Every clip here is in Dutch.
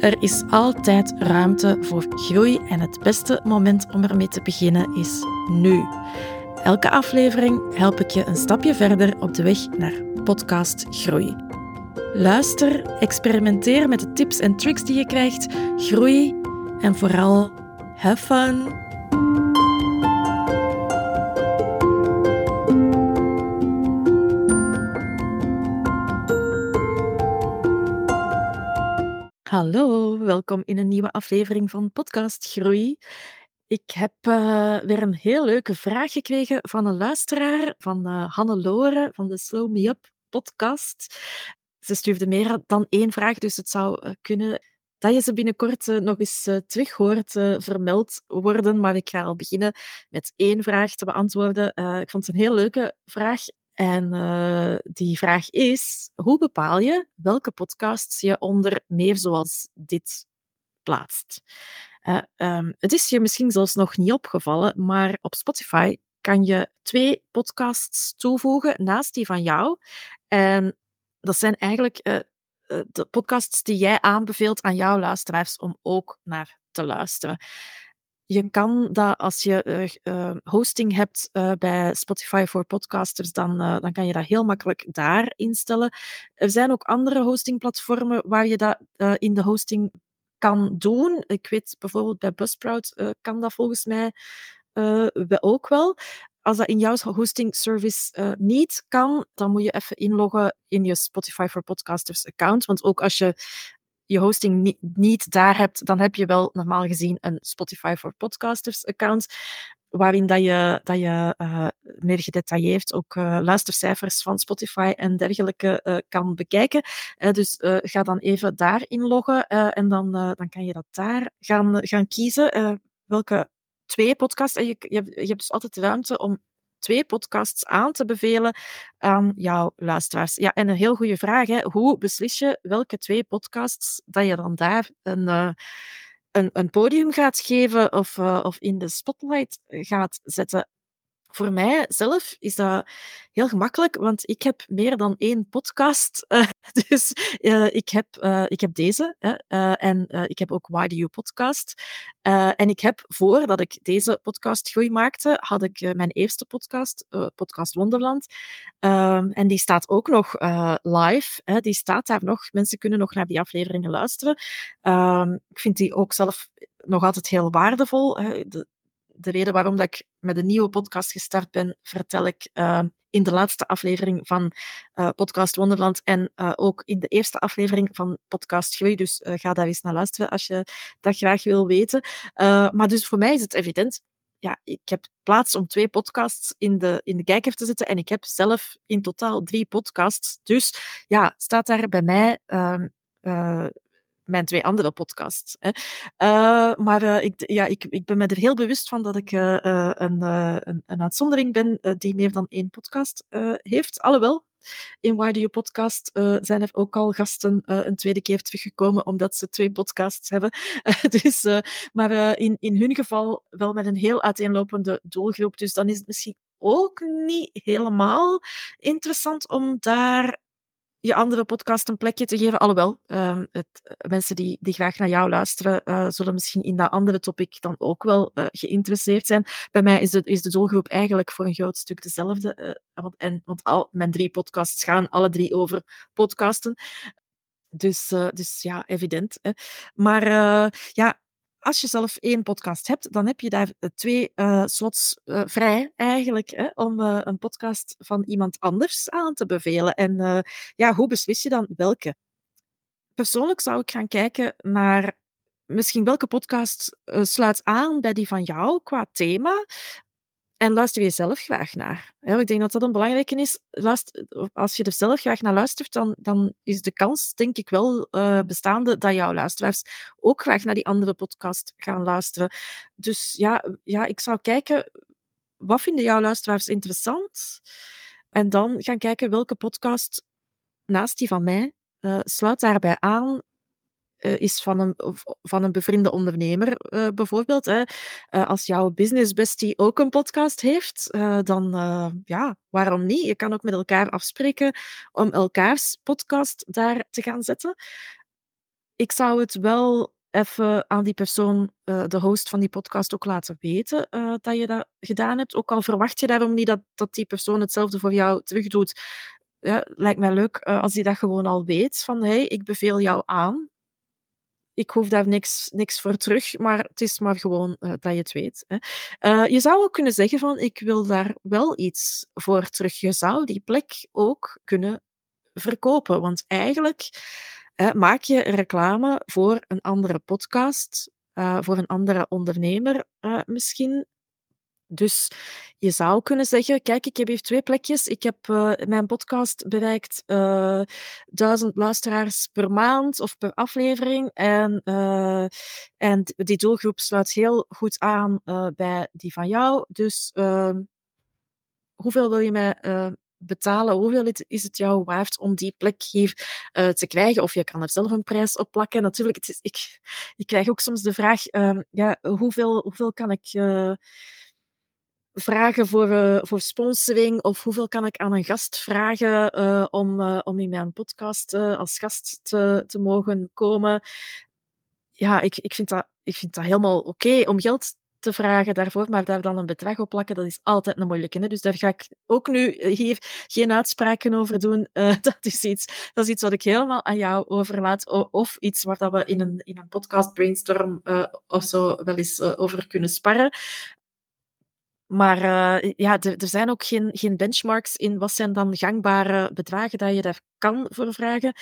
er is altijd ruimte voor groei en het beste moment om ermee te beginnen is nu. Elke aflevering help ik je een stapje verder op de weg naar podcast groei. Luister, experimenteer met de tips en tricks die je krijgt, groei en vooral have fun. Hallo, welkom in een nieuwe aflevering van Podcast Groei. Ik heb uh, weer een heel leuke vraag gekregen van een luisteraar, van uh, Hannelore van de Slow Me Up podcast. Ze stuurde meer dan één vraag, dus het zou uh, kunnen dat je ze binnenkort nog eens terug hoort vermeld worden. Maar ik ga al beginnen met één vraag te beantwoorden. ik vond het een heel leuke vraag en uh, die vraag is: hoe bepaal je welke podcasts je onder meer zoals dit plaatst? Uh, um, het is je misschien zelfs nog niet opgevallen, maar op Spotify kan je twee podcasts toevoegen naast die van jou. En dat zijn eigenlijk uh, de podcasts die jij aanbeveelt aan jouw luisteraars om ook naar te luisteren. Je kan dat als je uh, hosting hebt uh, bij Spotify voor podcasters, dan, dan kan je dat heel makkelijk daar instellen. Er zijn ook andere hostingplatformen waar je dat in de hosting kan doen. Ik weet bijvoorbeeld bij Buzzsprout kan dat volgens mij ook wel. Als dat in jouw hosting service niet kan, dan moet je even inloggen in je Spotify for Podcasters account. Want ook als je je hosting niet, daar hebt, dan heb je wel normaal gezien een Spotify for Podcasters account waarin dat je, dat je uh, meer gedetailleerd ook uh, luistercijfers van Spotify en dergelijke uh, kan bekijken. dus ga dan even daar inloggen en dan, dan kan je dat daar gaan, gaan kiezen. welke twee podcasts. En je, je, je hebt dus altijd ruimte om twee podcasts aan te bevelen aan jouw luisteraars? Ja, en een heel goede vraag. Hè. Hoe beslis je welke twee podcasts dat je dan daar een, uh, een, een podium gaat geven of, uh, of in de spotlight gaat zetten? Voor mij zelf is dat heel gemakkelijk, want ik heb meer dan één podcast. Uh, dus uh, ik, heb, uh, ik heb deze en ik heb ook Why Do You Podcast. en ik heb, voordat ik deze podcast groei maakte, had ik mijn eerste podcast, Podcast Wonderland. Ehm, en die staat ook nog live. Die staat daar nog. Mensen kunnen nog naar die afleveringen luisteren. Ehm, ik vind die ook zelf nog altijd heel waardevol. De, de reden waarom dat ik met een nieuwe podcast gestart ben, vertel ik uh, in de laatste aflevering van uh, Podcast Wonderland en uh, ook in de eerste aflevering van Podcast Groei. Dus ga daar eens naar luisteren als je dat graag wil weten. maar dus voor mij is het evident. Ja, ik heb plaats om twee podcasts in de, in de kijker te zetten en ik heb zelf in totaal drie podcasts. Dus ja, staat daar bij mij ehm, mijn twee andere podcasts. Hè. Uh, maar uh, ik, ja, ik, ik ben me er heel bewust van dat ik uh, een, een, een, uitzondering ben die meer dan één podcast heeft. Alhoewel, in Why Do You Podcast zijn er ook al gasten een tweede keer teruggekomen omdat ze twee podcasts hebben. dus, maar in, in hun geval wel met een heel uiteenlopende doelgroep. Dus dan is het misschien ook niet helemaal interessant om daar je andere podcast een plekje te geven. Alhoewel, uh, het, eh, mensen die, die graag naar jou luisteren, uh, zullen misschien in dat andere topic dan ook wel uh, geïnteresseerd zijn. Bij mij is de, is de doelgroep eigenlijk voor een groot stuk dezelfde. want, en, want al mijn drie podcasts gaan alle drie over podcasten. Dus, dus ja, evident. Hè. Maar ja, als je zelf één podcast hebt, dan heb je daar eh, twee uh, slots uh, vrij eigenlijk hè, om een podcast van iemand anders aan te bevelen. En ja, hoe beslis je dan welke? Persoonlijk zou ik gaan kijken naar misschien welke podcast sluit aan bij die van jou qua thema. En luister je zelf graag naar. ik denk dat dat een belangrijke is. Luister, als je er zelf graag naar luistert, dan, dan is de kans, denk ik wel, uh, bestaande dat jouw luisteraars ook graag naar die andere podcast gaan luisteren. Dus ja, ja ik zou kijken, wat vinden jouw luisteraars interessant? En dan gaan kijken welke podcast naast die van mij uh, sluit daarbij aan uh, is van een, van een bevriende ondernemer, uh, bijvoorbeeld. Hè. Uh, als jouw business bestie ook een podcast heeft, dan ja, waarom niet? Je kan ook met elkaar afspreken om elkaars podcast daar te gaan zetten. Ik zou het wel even aan die persoon, de host van die podcast, ook laten weten dat je dat gedaan hebt. Ook al verwacht je daarom niet dat, dat die persoon hetzelfde voor jou terugdoet. Ja, lijkt mij leuk als die dat gewoon al weet. Van, hey, ik beveel jou aan ik hoef daar niks, niks voor terug, maar het is maar gewoon uh, dat je het weet. Hè. Uh, je zou ook kunnen zeggen van, ik wil daar wel iets voor terug. Je zou die plek ook kunnen verkopen, want eigenlijk maak je reclame voor een andere podcast, voor een andere ondernemer misschien, dus je zou kunnen zeggen, kijk, ik heb hier twee plekjes. Ik heb uh, mijn podcast bereikt uh, duizend luisteraars per maand of per aflevering. En, uh, en die doelgroep sluit heel goed aan bij die van jou. Dus ehm, hoeveel wil je mij betalen? Hoeveel is het jou waard om die plek hier te krijgen? Of je kan er zelf een prijs op plakken. Natuurlijk, het is, ik, ik krijg ook soms de vraag, ehm, ja, hoeveel, hoeveel kan ik vragen voor, uh, voor sponsoring of hoeveel kan ik aan een gast vragen uh, om, uh, om in mijn podcast als gast te, te mogen komen. Ja, ik, ik, vind, dat, ik vind dat helemaal oké om geld te vragen daarvoor, maar daar dan een bedrag op plakken, dat is altijd een moeilijke. Hè? Dus daar ga ik ook nu hier geen uitspraken over doen. dat, is iets, dat is iets wat ik helemaal aan jou overlaat. Of iets waar dat we in een, in een podcast brainstorm of zo wel eens over kunnen sparren. Maar uh, ja, er, zijn ook geen, geen benchmarks in wat zijn dan gangbare bedragen dat je daar kan voor vragen.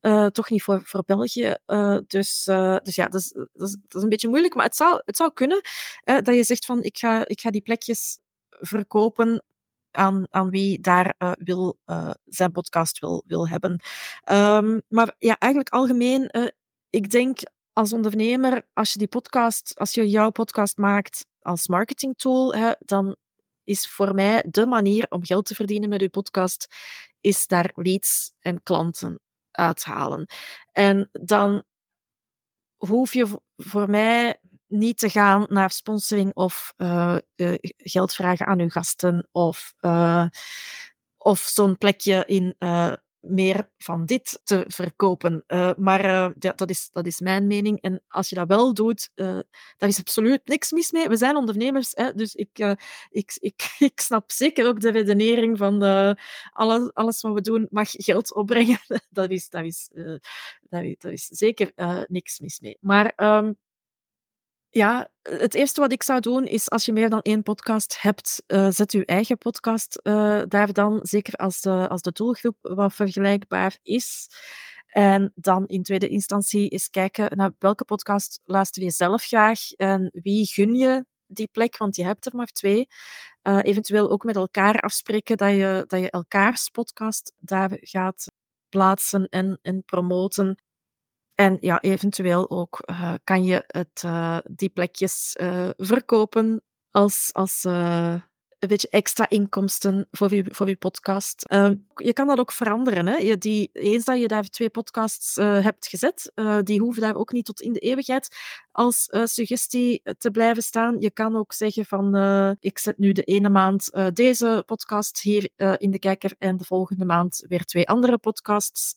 Uh, toch niet voor, voor België. Uh, dus, dus ja, dat is, dat, is, dat is, een beetje moeilijk. Maar het zou, het zou kunnen dat je zegt van ik ga, ik ga die plekjes verkopen aan, aan wie daar wil, zijn podcast wil, wil hebben. Um, maar ja, eigenlijk algemeen, ik denk als ondernemer, als je die podcast, als je jouw podcast maakt als marketingtool, hè, dan is voor mij de manier om geld te verdienen met je podcast, is daar leads en klanten uithalen. En dan hoef je voor mij niet te gaan naar sponsoring of uh, uh, geld vragen aan uw gasten of, uh, of zo'n plekje in meer van dit te verkopen. Uh, maar uh, ja, dat, is, dat is mijn mening. En als je dat wel doet, uh, daar is absoluut niks mis mee. We zijn ondernemers, hè, dus ik, ik, ik, ik snap zeker ook de redenering van alles, alles wat we doen mag geld opbrengen. dat, is, dat, is, dat, is, dat is zeker niks mis mee. Maar um, ja, het eerste wat ik zou doen is als je meer dan één podcast hebt, uh, zet je eigen podcast uh, daar dan, zeker als de, als de doelgroep wat vergelijkbaar is. En dan in tweede instantie eens kijken naar welke podcast luister je zelf graag en wie gun je die plek, want je hebt er maar twee. Uh, eventueel ook met elkaar afspreken dat je, dat je elkaars podcast daar gaat plaatsen en, en promoten. En ja, eventueel ook uh, kan je het, uh, die plekjes uh, verkopen als, als beetje extra inkomsten voor je, voor podcast. Uh, je kan dat ook veranderen. Hè? Je, die, eens dat je daar twee podcasts uh, hebt gezet, uh, die hoeven daar ook niet tot in de eeuwigheid als suggestie te blijven staan. Je kan ook zeggen van ik zet nu de ene maand deze podcast hier in de kijker en de volgende maand weer twee andere podcasts.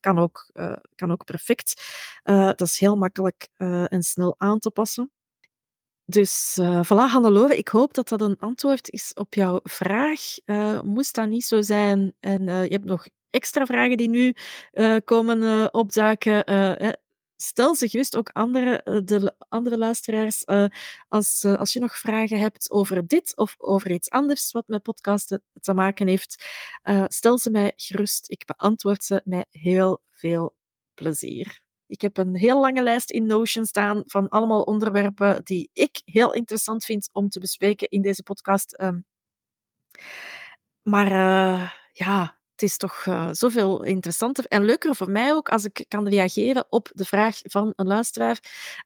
kan, ook, kan ook perfect. dat is heel makkelijk en snel aan te passen. Dus uh, voilà, Hannelore, ik hoop dat dat een antwoord is op jouw vraag. Uh, moest dat niet zo zijn en uh, je hebt nog extra vragen die nu komen opduiken, stel ze gerust ook andere, de andere luisteraars als, als je nog vragen hebt over dit of over iets anders wat met podcasten te maken heeft. stel ze mij gerust. Ik beantwoord ze met heel veel plezier. Ik heb een heel lange lijst in Notion staan van allemaal onderwerpen die ik heel interessant vind om te bespreken in deze podcast. Ehm. maar uh, ja, het is toch uh, zoveel interessanter en leuker voor mij ook als ik kan reageren op de vraag van een luisteraar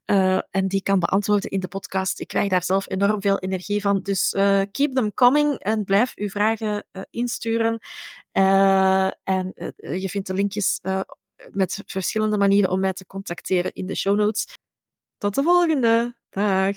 uh, en die kan beantwoorden in de podcast. Ik krijg daar zelf enorm veel energie van. Dus keep them coming en blijf uw vragen insturen. en je vindt de linkjes met verschillende manieren om mij te contacteren in de show notes. Tot de volgende. Dag.